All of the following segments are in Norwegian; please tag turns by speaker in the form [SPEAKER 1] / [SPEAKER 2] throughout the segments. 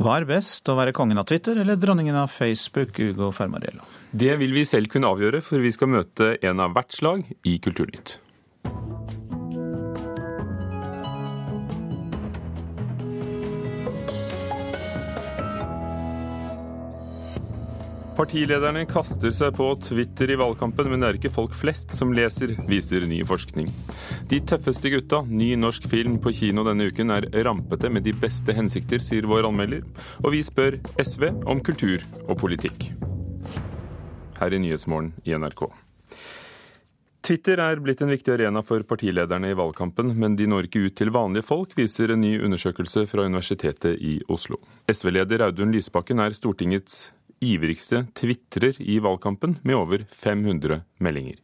[SPEAKER 1] Hva er best, å være kongen av Twitter eller dronningen av Facebook, Ugo Fermariello?
[SPEAKER 2] Det vil vi selv kunne avgjøre, for vi skal møte en av hvert slag i Kulturnytt. Partilederne kaster seg på Twitter i valgkampen, men det er ikke folk flest som leser, viser ny forskning. De tøffeste gutta, ny norsk film på kino denne uken, er rampete med de beste hensikter, sier vår anmelder. Og vi spør SV om kultur og politikk. Her i Nyhetsmorgen i NRK. Twitter er blitt en viktig arena for partilederne i valgkampen, men de når ikke ut til vanlige folk, viser en ny undersøkelse fra Universitetet i Oslo. SV-leder Audun Lysbakken er Stortingets ivrigste tvitrer i valgkampen, med over 500 meldinger.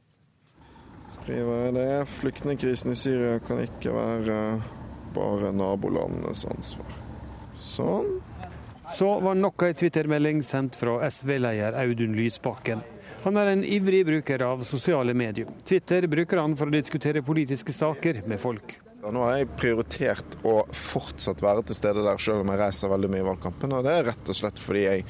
[SPEAKER 3] Skriver det. Flyktningkrisen i Syria kan ikke være bare nabolandenes ansvar. Sånn.
[SPEAKER 4] Så var nok ei twittermelding sendt fra SV-leder Audun Lysbakken. Han er en ivrig bruker av sosiale medier. Twitter bruker han for å diskutere politiske saker med folk.
[SPEAKER 3] Nå har jeg prioritert å fortsatt være til stede der, selv om jeg reiser veldig mye i valgkampen. Og det er rett og slett fordi jeg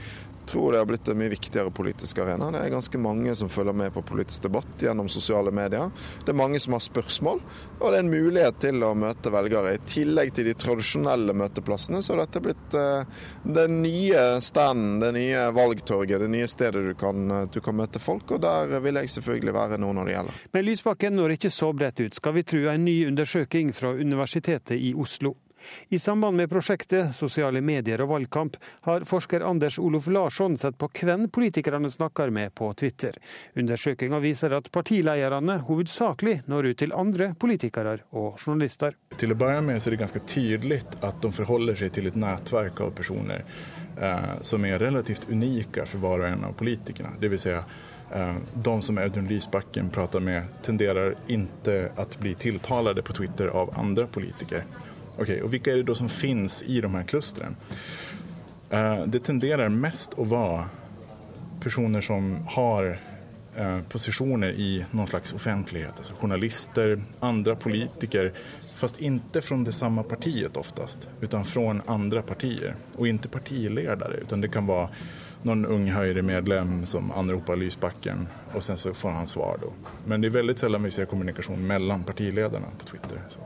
[SPEAKER 3] tror det har blitt en mye viktigere politisk arena. Det er ganske mange som følger med på politisk debatt gjennom sosiale medier. Det er mange som har spørsmål, og det er en mulighet til å møte velgere. I tillegg til de tradisjonelle møteplassene, så dette blitt uh, den nye standen, det nye valgtorget, det nye stedet du kan, eh, du kan, møte folk. Og der vil jeg selvfølgelig være nå når det gjelder.
[SPEAKER 4] Men Lysbakken når ikke så bredt ut, skal vi tro en ny undersøking fra Universitetet i Oslo. I samband med prosjektet Sosiale medier og valgkamp har forsker Anders Olof Larsson sett på hvem politikerne snakker med på Twitter. Undersøkelsen viser at partilederne hovedsakelig når ut til andre politikere og journalister.
[SPEAKER 5] Til å begynne med så er det ganske tydelig at de forholder seg til et nettverk av personer eh, som er relativt unike for hver og en av politikerne. Vil si eh, de som Audun Lysbakken prater med, tenderer ikke å bli tiltalt på Twitter av andre politikere. Okej, och vilka är det då som finns i de här klustren? Eh, det tenderer mest å være personer som har eh, posisjoner i noen slags offentlighet. Altså journalister, andre politiker, fast ikke fra det samme partiet oftast, utan fra andre partier. Og ikke partiledere, utan det kan være noen ung Høyre-medlem som anroper Lysbakken, og sen så får han svar. da. Men det er veldig sjelden vi ser kommunikasjon mellom partilederne på Twitter. Så.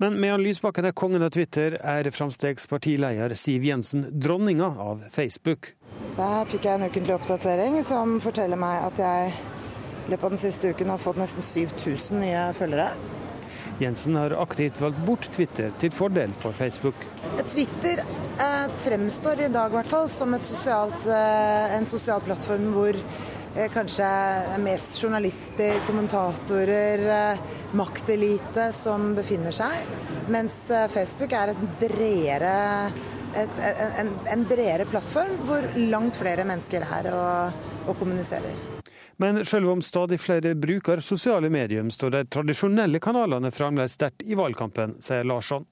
[SPEAKER 4] Men medan Lysbakken er kongen av Twitter, er Framstegs partileder Siv Jensen dronninga av Facebook.
[SPEAKER 6] Der fikk jeg en ukentlig oppdatering som forteller meg at jeg i løpet av den siste uken har fått nesten 7000 nye følgere.
[SPEAKER 4] Jensen har aktivt valgt bort Twitter til fordel for Facebook.
[SPEAKER 6] Twitter eh, fremstår i dag hvert fall som sosialt, eh, en sosial plattform hvor kanskje mest journalister, kommentatorer, eh, maktelite som befinner seg. Mens eh, Facebook er bredere, et, en, en, bredere plattform hvor langt flere mennesker er og, og kommuniserer.
[SPEAKER 4] Men selv om stadig flere bruker sosiale medier, står de tradisjonelle kanalene fremdeles sterkt i valgkampen, sier Larsson.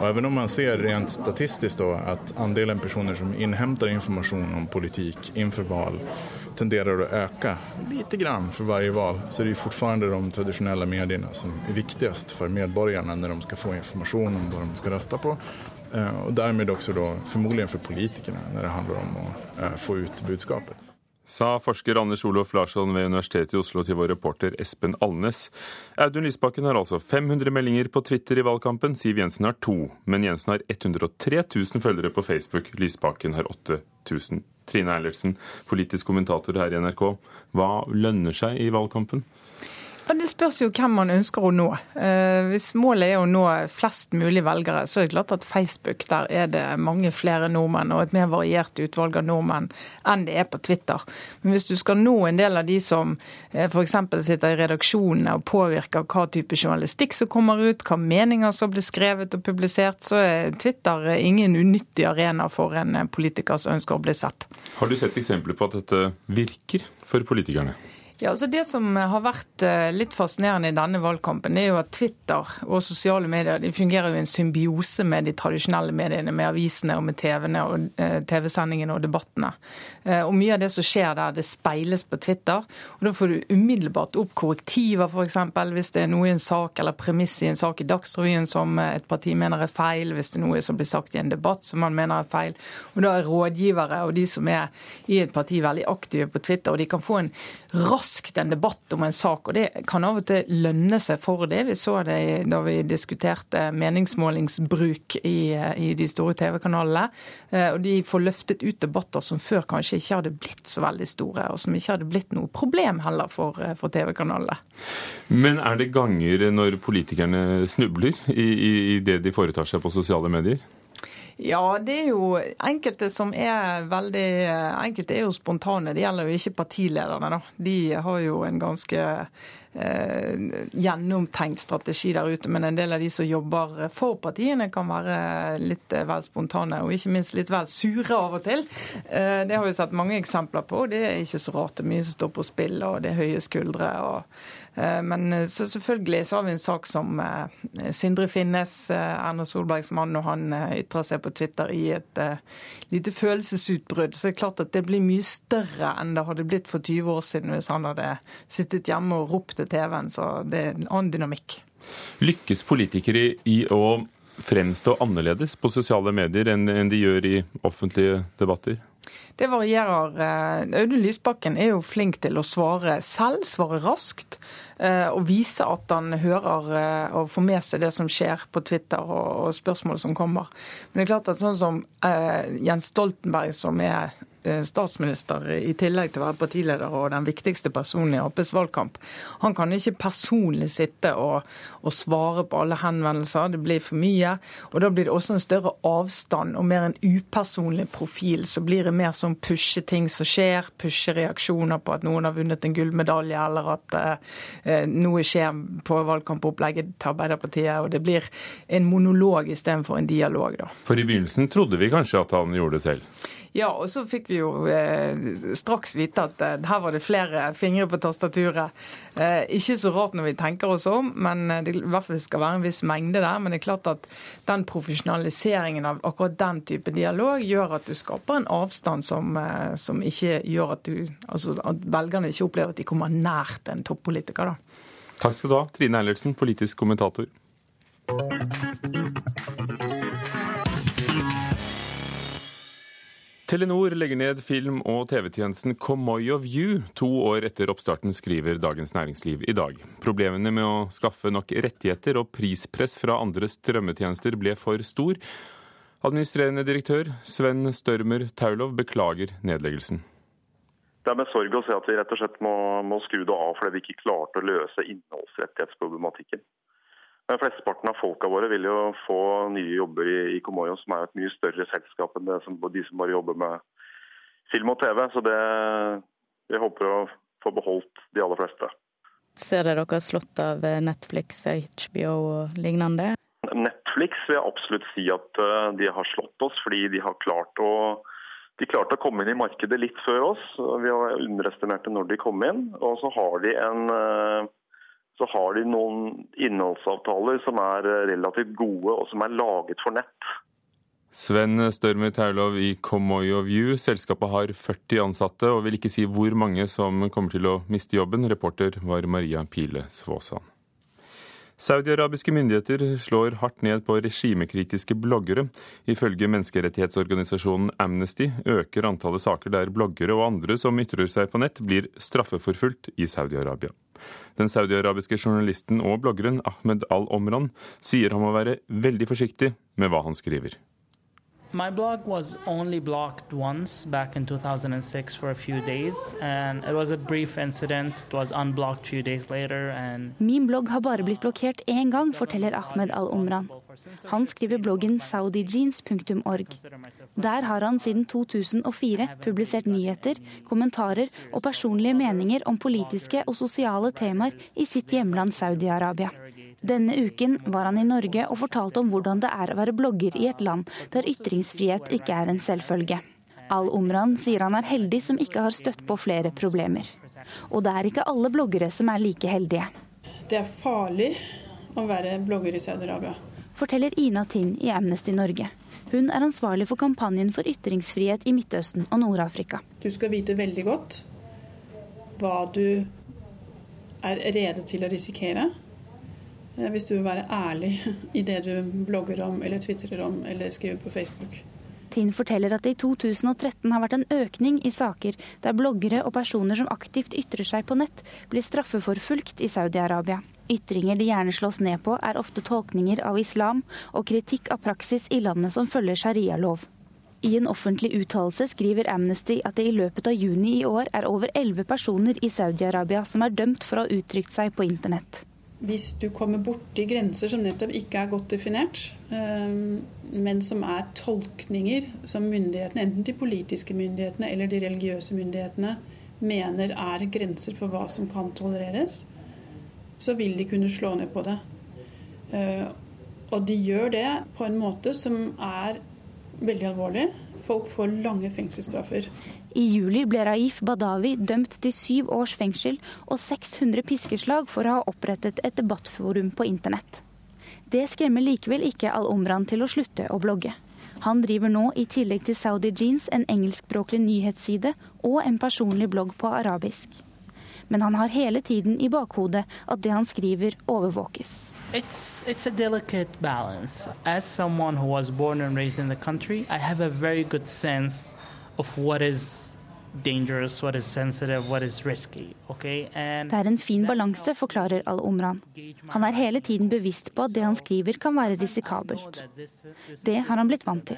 [SPEAKER 5] Og Even om man ser rent statistisk da, at andelen personer som innhenter informasjon om politikk innenfor valg, tenderer å øke lite grann for hver valg, så er det fortsatt de tradisjonelle mediene som er viktigst for medborgerne når de skal få informasjon om hva de skal røste på. Eh, og dermed også da, formodentlig for politikerne når det handler om å eh, få ut budskapet
[SPEAKER 2] sa forsker Anders Olof Larsson ved Universitetet i Oslo til vår reporter Espen Alnes. Audun Lysbakken har altså 500 meldinger på Twitter i valgkampen, Siv Jensen har to. Men Jensen har 103 000 følgere på Facebook, Lysbakken har 8000. Trine Eilertsen, politisk kommentator her i NRK. Hva lønner seg i valgkampen?
[SPEAKER 7] Ja, Det spørs jo hvem man ønsker å nå. Eh, hvis målet er å nå flest mulig velgere, så er det klart at Facebook der er det mange flere nordmenn og et mer variert utvalg av nordmenn enn det er på Twitter. Men hvis du skal nå en del av de som eh, f.eks. sitter i redaksjonene og påvirker hva type journalistikk som kommer ut, hva meninger som blir skrevet og publisert, så er Twitter ingen unyttig arena for en politiker som ønsker å bli sett.
[SPEAKER 2] Har du sett eksempler på at dette virker for politikerne?
[SPEAKER 7] Ja, altså Det som har vært eh, litt fascinerende i denne valgkampen, er jo at Twitter og sosiale medier de fungerer jo i en symbiose med de tradisjonelle mediene, med avisene og med TV-ene og eh, TV-sendingene og debattene. Eh, og Mye av det som skjer der, det speiles på Twitter. og Da får du umiddelbart opp korrektiver, f.eks. Hvis det er noe i en sak eller premiss i en sak i Dagsrevyen som et parti mener er feil, hvis det er noe som blir sagt i en debatt som man mener er feil. Og Da er rådgivere og de som er i et parti veldig aktive på Twitter, og de kan få en raskt en debatt om en sak, og det kan av og til lønne seg for det. Vi så det da vi diskuterte meningsmålingsbruk i, i de store TV-kanalene. Eh, og de får løftet ut debatter som før kanskje ikke hadde blitt så veldig store, og som ikke hadde blitt noe problem heller for, eh, for TV-kanalene.
[SPEAKER 2] Men er det ganger når politikerne snubler i, i, i det de foretar seg på sosiale medier?
[SPEAKER 7] Ja, det er jo enkelte som er veldig Enkelte er jo spontane. Det gjelder jo ikke partilederne, da. De har jo en ganske eh, gjennomtenkt strategi der ute. Men en del av de som jobber for partiene, kan være litt eh, vel spontane, og ikke minst litt vel sure av og til. Eh, det har vi sett mange eksempler på. Det er ikke så rart. Det er mye som står på spill, og det er høye skuldre. og men eh, så selvfølgelig så har vi en sak som Sindre Finnes, Erna Solbergs mann, og han ytrer seg på Twitter i et lite følelsesutbrudd. Så det er klart at det blir mye større enn det hadde blitt for 20 år siden hvis han hadde sittet hjemme og ropt til TV-en. Så det er en annen dynamikk.
[SPEAKER 2] Lykkes politikere i å fremstå annerledes på sosiale medier enn de gjør i offentlige debatter?
[SPEAKER 7] Det varierer. Eh, Audun Lysbakken er jo flink til å svare selv, svare raskt. Eh, og vise at han hører eh, og får med seg det som skjer på Twitter og spørsmål som kommer. Men det er klart at sånn som Jens Stoltenberg, som er statsminister i tillegg til å være partileder og den viktigste personen i Aps valgkamp. Han kan ikke personlig sitte og, og, svare på alle henvendelser. Det blir for mye. Og da blir det også en større avstand og mer en upersonlig profil. Så blir det mer sånn pushe ting som skjer, pushe reaksjoner på at noen har vunnet en gullmedalje, eller at eh, noe skjer på valgkampopplegget til Arbeiderpartiet. Og det blir en monolog istedenfor en dialog, da.
[SPEAKER 2] For i begynnelsen trodde vi kanskje at han gjorde det selv?
[SPEAKER 7] Ja, og så fikk vi jo eh, straks vite at eh, her var det flere fingre på tastaturet. Eh, ikke så rart når vi tenker oss om, men det i hvert fall skal være en viss mengde der. Men det er klart at den profesjonaliseringen av akkurat den type dialog gjør at du skaper en avstand som, som ikke gjør at du Altså at velgerne ikke opplever at de kommer nært en toppolitiker, da.
[SPEAKER 2] Takk skal du ha, Trine Eilertsen, politisk kommentator. Telenor legger ned film- og TV-tjenesten Comoyo You to år etter oppstarten, skriver Dagens Næringsliv i dag. Problemene med å skaffe nok rettigheter og prispress fra andre strømmetjenester ble for stor. Administrerende direktør Sven Størmer Taulov beklager nedleggelsen.
[SPEAKER 8] Det er med sorg å se at vi rett og slett må, må skru det av fordi vi ikke klarte å løse innholdsrettighetsproblematikken. Men Flesteparten av folka våre vil jo få nye jobber i, i Komoyo, som er et mye større selskap enn som, de som bare jobber med film og TV. Så det, jeg håper å få beholdt de aller fleste.
[SPEAKER 9] Ser dere dere slått av Netflix, HBO og lignende?
[SPEAKER 8] Netflix vil jeg absolutt si at eh, de har slått oss, fordi de har klart å de klarte å komme inn i markedet litt før oss. Vi har underestimert det når de kom inn. Og så har de en eh, har de noen innholdsavtaler som er eh, relativt gode, og som er laget for nett.
[SPEAKER 2] Sven Størmer Taulov i Comoyo View. Selskapet har 40 ansatte og vil ikke si hvor mange som kommer til å miste jobben. Reporter var Maria Pile Svåsand. Saudiarabiske myndigheter slår hardt ned på regimekritiske bloggere. Ifølge menneskerettighetsorganisasjonen Amnesty øker antallet saker der bloggere og andre som ytrer seg på nett, blir straffeforfulgt i Saudi-Arabia. Den saudiarabiske journalisten og bloggeren Ahmed al-Omran sier han må være veldig forsiktig med hva han skriver.
[SPEAKER 10] My blog was only blocked once back in 2006 for a few days, and it was a brief incident. It was unblocked few days later, and
[SPEAKER 11] Min blogg har bare blitt blokkert én gang, forteller Ahmed al-Omran. Han skriver bloggen saudijeans.org. Der har han siden 2004 publisert nyheter, kommentarer og personlige meninger om politiske og sosiale temaer i sitt hjemland Saudi-Arabia. Denne uken var han i Norge og fortalte om hvordan det er å være blogger i et land der ytringsfrihet ikke er en selvfølge. Al-Omran sier han er heldig som ikke har støtt på flere problemer. Og det er ikke alle bloggere som er like heldige.
[SPEAKER 12] Det er farlig å være blogger i Saudi-Arabia.
[SPEAKER 11] Forteller Ina Tind i Amnesty Norge. Hun er ansvarlig for kampanjen for ytringsfrihet i Midtøsten og Nord-Afrika.
[SPEAKER 12] Du skal vite veldig godt hva du er rede til å risikere. Eh, hvis du vil være ærlig i det du blogger om eller tvitrer om eller skriver på Facebook.
[SPEAKER 11] Tinn forteller at det i 2013 har vært en økning i saker der bloggere og personer som aktivt ytrer seg på nett, blir straffeforfulgt i Saudi-Arabia. Ytringer de gjerne slås ned på, er ofte tolkninger av islam og kritikk av praksis i landet som følger sharia-lov. I en offentlig uttalelse skriver Amnesty at det i løpet av juni i år er over elleve personer i Saudi-Arabia som er dømt for å ha uttrykt seg på internett.
[SPEAKER 12] Hvis du kommer borti grenser som nettopp ikke er godt definert, eh, men som er tolkninger som myndighetene, enten de politiske myndighetene eller de religiøse myndighetene, mener er grenser for hva som kan tolereres, så vil de kunne slå ned på det. Eh, og de gjør det på en måte som er veldig alvorlig. Folk får lange fengselsstraffer.
[SPEAKER 11] I juli ble Raif Badawi dømt til syv års fengsel og 600 piskeslag for å ha opprettet et debattforum på internett. Det skremmer likevel ikke Al-Omran til å slutte å blogge. Han driver nå, i tillegg til Saudi Jeans, en engelskspråklig nyhetsside og en personlig blogg på arabisk. Men han har hele tiden i bakhodet at det han skriver, overvåkes.
[SPEAKER 10] It's it's a delicate balance. As someone who was born and raised in the country, I have a very good sense of what is dangerous, what is sensitive, what is risky. Okay?
[SPEAKER 11] And det er en fin balanse, forklarer Al-Omran. Han er hele tiden bevisst på at det han skriver kan være risikabelt. Det har han blitt vant til.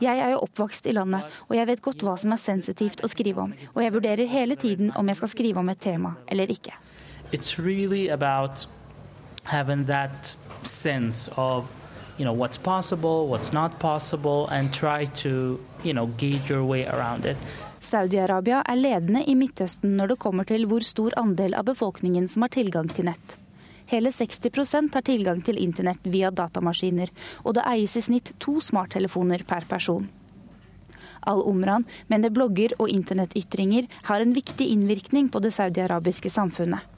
[SPEAKER 11] Jeg er jo oppvokst i landet, og jeg vet godt hva som er sensitivt å skrive om. Og jeg vurderer hele tiden om jeg skal skrive om et tema eller ikke.
[SPEAKER 10] It's really about having that sense of you know what's possible, what's not possible, and try to you know gauge your way around it.
[SPEAKER 11] Saudi-Arabia er ledende i Midtøsten når det kommer til hvor stor andel av befolkningen som har tilgang til nett. Hele 60% har tilgang til internett via datamaskiner, og det eies i snitt to smarttelefoner per person. Al-Omran mener blogger og internettytringer har en viktig innvirkning på det saudiarabiske samfunnet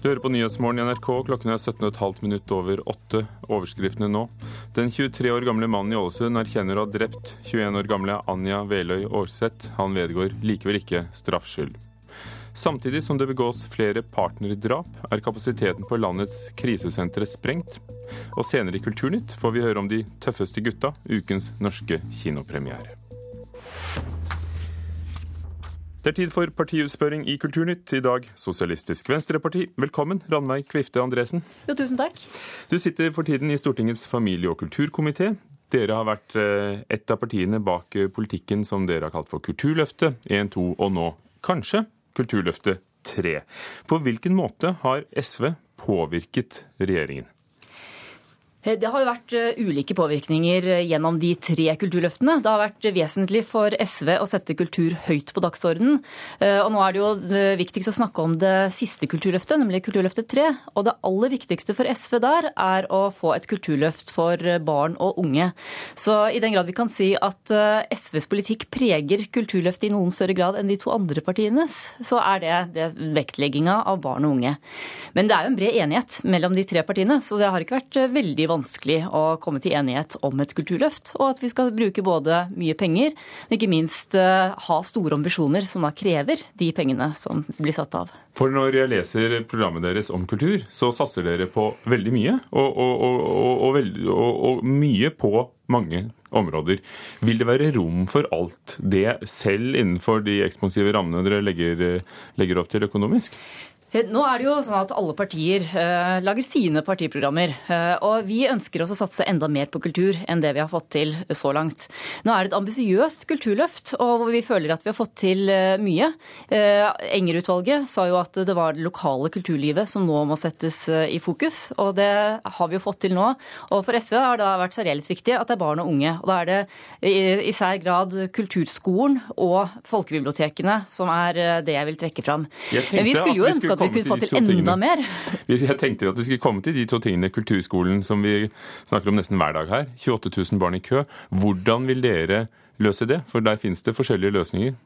[SPEAKER 2] Du hører på Nyhetsmorgen i NRK. Klokken er 17,5 minutt over åtte. Overskriftene nå. Den 23 år gamle mannen i Ålesund erkjenner å ha drept 21 år gamle Anja Veløy Aarseth. Han vedgår likevel ikke straffskyld. Samtidig som det begås flere partnerdrap, er kapasiteten på landets krisesentre sprengt. Og senere i Kulturnytt får vi høre om de tøffeste gutta, ukens norske kinopremiere. Det er tid for partiutspørring i Kulturnytt. I dag Sosialistisk Venstreparti. Velkommen, Ranveig Kvifte Andresen.
[SPEAKER 13] Jo, tusen takk.
[SPEAKER 2] Du sitter for tiden i Stortingets familie- og kulturkomité. Dere har vært eh, et av partiene bak eh, politikken som dere har kalt for Kulturløftet 1, 2 og nå kanskje Kulturløftet 3. På hvilken måte har SV påvirket regjeringen?
[SPEAKER 13] Eh, det har jo vært eh, ulike påvirkninger eh, gjennom de tre kulturløftene. Det har vært vesentlig for SV å sette kultur høyt på dagsordenen. Og nå er det jo viktigst å snakke om det siste kulturløftet, nemlig Kulturløftet 3. Og det aller viktigste for SV der er å få et kulturløft for barn og unge. Så i den grad vi kan si at SVs politikk preger Kulturløftet i noen større grad enn de to andre partienes, så er det, det vektlegginga av barn og unge. Men det er jo en bred enighet mellom de tre partiene, så det har ikke vært veldig vanskelig å komme til enighet om et kulturløft, og at vi skal bruke både mye penger, men ikke minst eh, ha store ambisjoner som da krever de pengene som blir satt av.
[SPEAKER 2] For når jeg leser programmet deres om kultur, så satser dere på veldig mye, og, og, og, og mye på mange områder. Vil det være rom for alt det, selv innenfor de ekspansive rammene dere legger, legger opp til økonomisk?
[SPEAKER 13] Eh, nå er det jo sånn at Alle partier uh, lager sine partiprogrammer. Uh, og Vi ønsker oss å satse enda mer på kultur enn det vi har fått til så langt. Nå er det et ambisiøst kulturløft, og vi føler at vi har fått til uh, mye. Enger-utvalget sa jo at det var det lokale kulturlivet som nå må settes i fokus. Og det har vi jo fått til nå. Og for SV har det vært særdeles viktig at det er barn og unge. Og da er det i, i sær grad kulturskolen og folkebibliotekene som er det jeg vil trekke fram. Men vi skulle jo ønske at at vi kunne få til enda tingene. mer.
[SPEAKER 2] Jeg tenkte at vi skulle komme til de to tingene. Kulturskolen, som vi snakker om nesten hver dag her. 28 000 barn i kø. Hvordan vil dere løse det? For der finnes det forskjellige løsninger.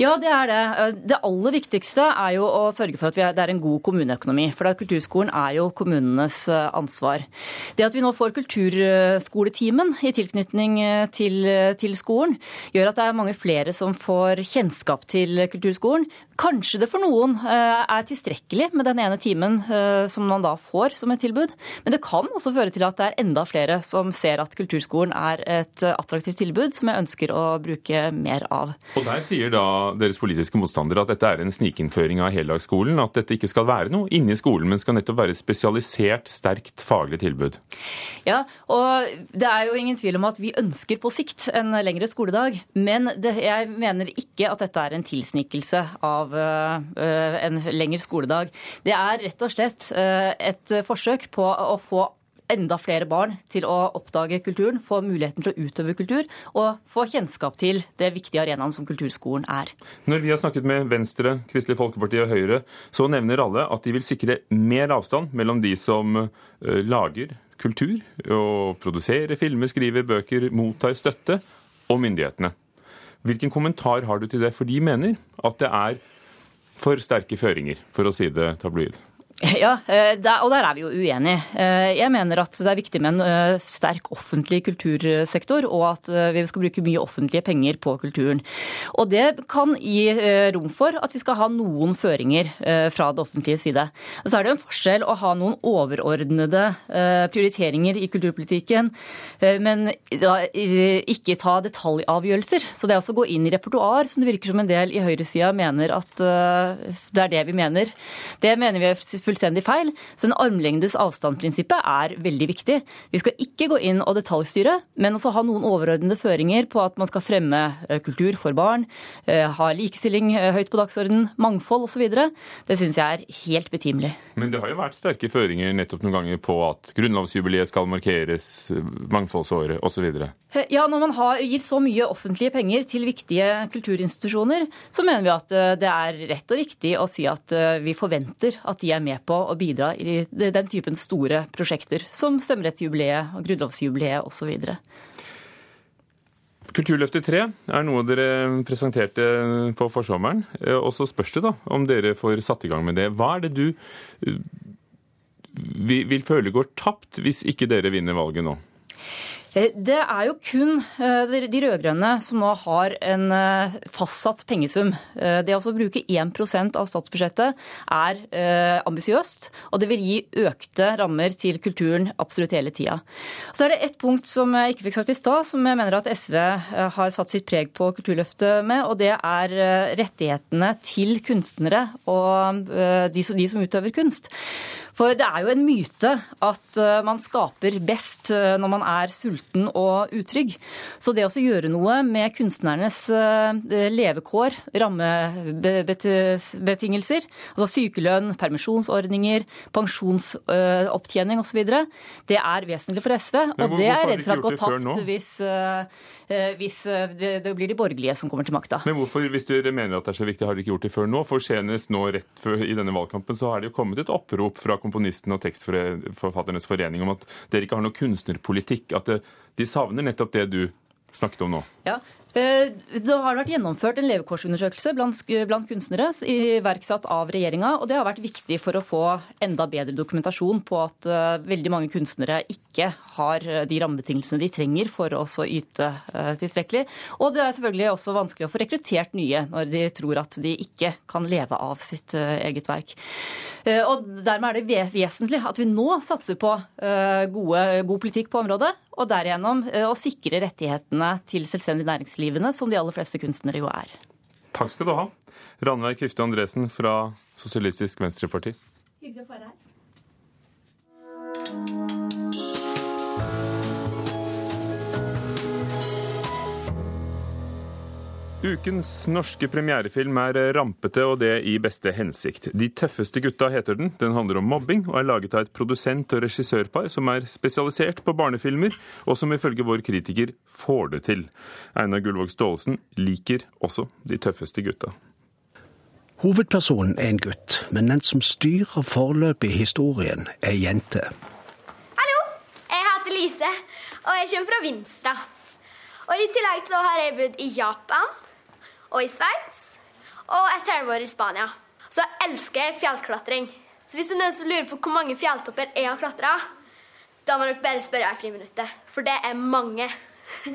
[SPEAKER 13] Ja, det er det. Det aller viktigste er jo å sørge for at det er en god kommuneøkonomi. For kulturskolen er jo kommunenes eh, ansvar. Det at vi nå får kulturskoletimen i tilknytning eh, til, til skolen, gjør at det er mange flere som får kjennskap til kulturskolen. Kanskje det for noen eh, er tilstrekkelig med den ene timen som man da får som et tilbud. Men det kan også føre til at det er enda flere som ser at kulturskolen er et attraktivt tilbud som jeg ønsker å bruke mer av.
[SPEAKER 2] Og Der sier da deres politiske motstandere at dette er en snikinnføring av heldagsskolen. At dette ikke skal være noe inni skolen, men skal nettopp være et spesialisert, sterkt faglig tilbud.
[SPEAKER 13] Ja, og det er jo ingen tvil om at vi ønsker på sikt en lengre skoledag. Men det, jeg mener ikke at dette er en tilsnikelse av uh, en lengre skoledag. Det er rett og slett uh, et forsøk på å få enda flere barn til å oppdage kulturen, få muligheten til å utøve kultur og få kjennskap til det viktige arenaen som kulturskolen er.
[SPEAKER 2] Når vi har snakket med Venstre, Kristelig Folkeparti og Høyre, så nevner alle at de vil sikre mer avstand mellom de som eh, lager kultur og produserer filmer, skriver bøker, mottar støtte, og myndighetene. Hvilken kommentar har du til det? For de mener at det er for sterke føringer, for å si det tabloid.
[SPEAKER 13] Ja, eh, og der er vi jo uenige. Eh, jeg mener at det er viktig med en eh, sterk offentlig kultursektor, og at vi skal bruke mye offentlige penger på kulturen. Og det kan gi rom for at vi skal ha noen føringer fra det offentlige side. Og så er det en forskjell å ha noen overordnede prioriteringer i kulturpolitikken, men ikke ta detaljavgjørelser. Så det er også å gå inn i repertoar, som det virker som en del i høyresida mener at det er det vi mener. Det mener vi er fullstendig feil. Så en armlengdes avstand-prinsippet er veldig viktig. Vi skal ikke gå inn og detaljstyre, men også ha noen overordnede føringer på at man skal fremme eh, kultur for barn, eh, ha likestilling eh, høyt på dagsordenen, mangfold osv. Det syns jeg er helt betimelig.
[SPEAKER 2] Men det har jo vært sterke føringer nettopp noen ganger på at grunnlovsjubileet skal markeres, mangfoldsåret osv.
[SPEAKER 13] Ja, når man har, gir så mye offentlige penger til viktige kulturinstitusjoner, så mener vi at det er rett og riktig å si at vi forventer at de er med med på å bidra i den typen store prosjekter, som stemmerettsjubileet og grunnlovsjubileet osv.
[SPEAKER 2] Kulturløftet 3 er noe dere presenterte på forsommeren. Eh, og så spørs det da om dere får satt i gang med det. Hva er det du eh, vil føle går tapt hvis ikke dere vinner valget nå?
[SPEAKER 13] Eh, det er jo kun eh, de rød-grønne som nå har en eh, fastsatt pengesum. Det å bruke 1% av statsbudsjettet er ambisiøst, og det vil gi økte rammer til kulturen absolutt hele tida. Så er det ett punkt som jeg ikke fikk sagt i stad, som jeg mener at SV har satt sitt preg på Kulturløftet med, og det er rettighetene til kunstnere og de som utøver kunst. For det er jo en myte at eh, man skaper best eh, når man er sulten og utrygg. Så det å gjøre noe med kunstnernes eh, levekår, rammebetingelser, altså sykelønn, permisjonsordninger, pensjonsopptjening osv., det er vesentlig for SV. Og det er jeg redd for at går tapt hvis hvis eh, det blir de borgerlige som kommer til makta.
[SPEAKER 2] Men hvorfor, hvis dere mener at det er så viktig, har dere ikke gjort det før nå? For senest nå rett før, i denne valgkampen så har det jo kommet et opprop fra komponistene og tekstforfatternes forening om at dere ikke har noe kunstnerpolitikk. At de savner nettopp det du snakket om nå.
[SPEAKER 13] Ja, det har vært gjennomført en levekårsundersøkelse blant, blant kunstnere iverksatt av regjeringa, og det har vært viktig for å få enda bedre dokumentasjon på at uh, veldig mange kunstnere ikke har eh, de rammebetingelsene de trenger for å yte tilstrekkelig. Og det er selvfølgelig også vanskelig å få rekruttert nye når de tror at de ikke kan leve av sitt eget verk. Og Dermed er det vesentlig at vi nå satser på gode, god politikk på området, og derigjennom å sikre rettighetene til selvstendig næringslivene, som de aller fleste kunstnere jo er.
[SPEAKER 2] Takk skal du ha. Ranveig Kvifte Andresen fra Sosialistisk Venstreparti.
[SPEAKER 14] Hyggelig å få være her.
[SPEAKER 2] Ukens norske premierefilm er rampete, og det i beste hensikt. De tøffeste gutta heter den. Den handler om mobbing, og er laget av et produsent- og regissørpar som er spesialisert på barnefilmer, og som ifølge vår kritiker får det til. Einar Gullvåg Staalesen liker også De tøffeste gutta.
[SPEAKER 15] Hovedpersonen er en gutt, men den som styrer forløpet i historien, er jente.
[SPEAKER 16] Hallo, jeg heter Lise, og jeg kommer fra Vinstra. Og I tillegg så har jeg bodd i Japan og i Sveits og et fjellvår i Spania. Så jeg elsker fjellklatring. Så hvis det er noen som lurer på hvor mange fjelltopper jeg har klatra, da må dere bare spørre i friminuttet, for det er mange.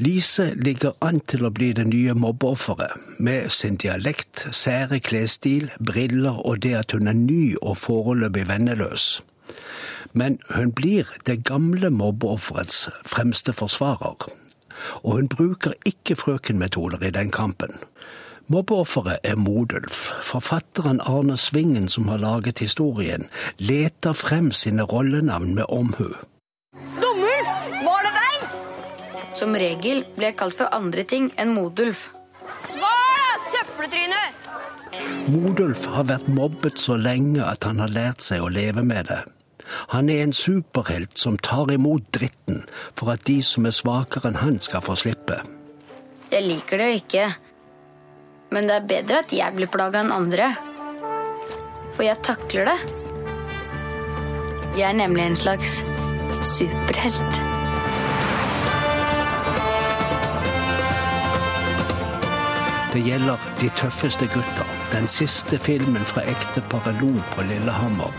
[SPEAKER 15] Lise ligger an til å bli det nye mobbeofferet, med sin dialekt, sære klesstil, briller og det at hun er ny og foreløpig venneløs. Men hun blir det gamle mobbeofferets fremste forsvarer. Og hun bruker ikke frøkenmetoder i den kampen. Mobbeofferet er Modulf. Forfatteren Arne Svingen, som har laget historien, leter frem sine rollenavn med omhu.
[SPEAKER 17] Domulf, var det deg? Som regel ble jeg kalt for andre ting enn Modulf.
[SPEAKER 16] Svar, da, søppeltryne!
[SPEAKER 15] Modulf har vært mobbet så lenge at han har lært seg å leve med det. Han er en superhelt som tar imot dritten for at de som er svakere enn han, skal få slippe.
[SPEAKER 17] Jeg liker det jo ikke. Men det er bedre at jeg blir plaga enn andre. For jeg takler det. Jeg er nemlig en slags superhelt.
[SPEAKER 15] Det gjelder De tøffeste gutta, den siste filmen fra ekteparet Lo på Lillehammer.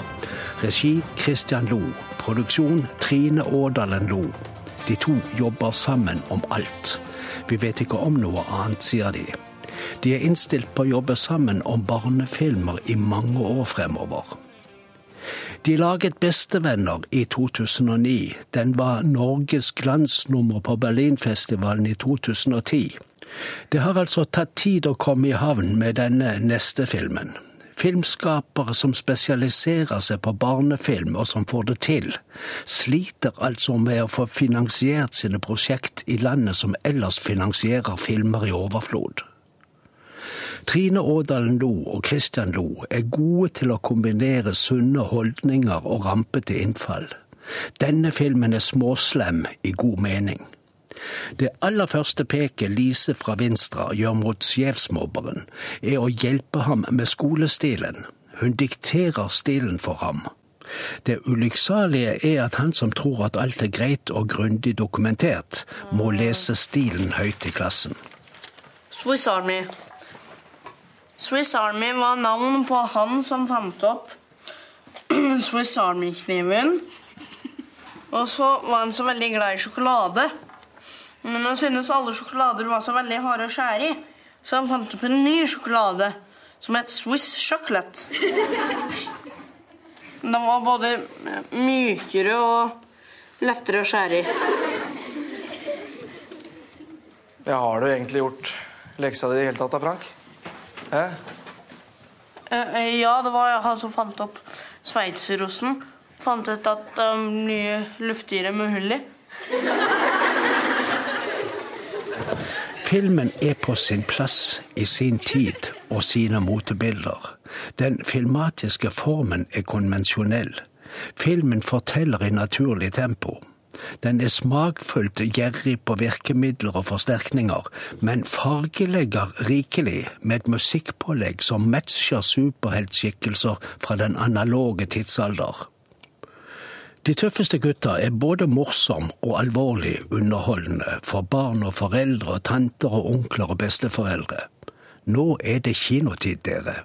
[SPEAKER 15] Regi Christian Lo. Produksjon Trine Årdalen Lo. De to jobber sammen om alt. Vi vet ikke om noe annet, sier de. De er innstilt på å jobbe sammen om barnefilmer i mange år fremover. De laget Bestevenner i 2009. Den var Norges glansnummer på Berlinfestivalen i 2010. Det har altså tatt tid å komme i havn med denne neste filmen. Filmskapere som spesialiserer seg på barnefilm, og som får det til, sliter altså med å få finansiert sine prosjekt i landet som ellers finansierer filmer i overflod. Trine Aadalen Lo og Christian Lo er gode til å kombinere sunne holdninger og rampete innfall. Denne filmen er småslem i god mening. Det aller første peket Lise fra Vinstra gjør mot sjefsmobberen, er å hjelpe ham med skolestilen. Hun dikterer stilen for ham. Det ulykksalige er at han som tror at alt er greit og grundig dokumentert, må lese stilen høyt i klassen.
[SPEAKER 18] Swiss Army. Swiss Army var navn på han som fant opp Swiss Army-kniven. Og så var han så veldig glad i sjokolade. Men han syntes alle sjokolader var så veldig harde å skjære i, så han fant opp en ny sjokolade som het Swiss Chocolate. Den var både mykere og lettere å skjære i.
[SPEAKER 19] Ja, har du egentlig gjort leksa di i det hele tatt da, Frank? Hæ?
[SPEAKER 18] Eh, Ja, det var han som fant opp sveitserosten. Fant ut at det um, nye luftigere med hull i.
[SPEAKER 15] Filmen er på sin plass i sin tid og sine motebilder. Den filmatiske formen er konvensjonell. Filmen forteller i naturlig tempo. Den er smakfullt gjerrig på virkemidler og forsterkninger, men fargelegger rikelig med et musikkpålegg som matcher superheltskikkelser fra den analoge tidsalder. De tøffeste gutta er både morsom og alvorlig underholdende for barn og foreldre, tanter og onkler og besteforeldre. Nå er det kinotid, dere.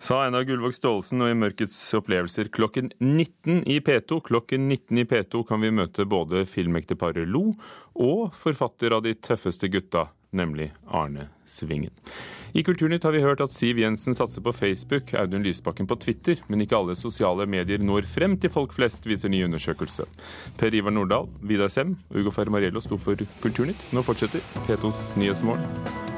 [SPEAKER 2] Sa Einar Gullvåg Staalesen, og i Mørkets opplevelser klokken 19 i P2. Klokken 19 i P2 kan vi møte både filmekteparet Lo og forfatter av De tøffeste gutta, nemlig Arne Svingen. I Kulturnytt har vi hørt at Siv Jensen satser på Facebook, Audun Lysbakken på Twitter, men ikke alle sosiale medier når frem til folk flest, viser ny undersøkelse. Per Ivar Nordahl, Vidar Sem og Ugo Fermariello sto for Kulturnytt. Nå fortsetter P2s Nyhetsmorgen.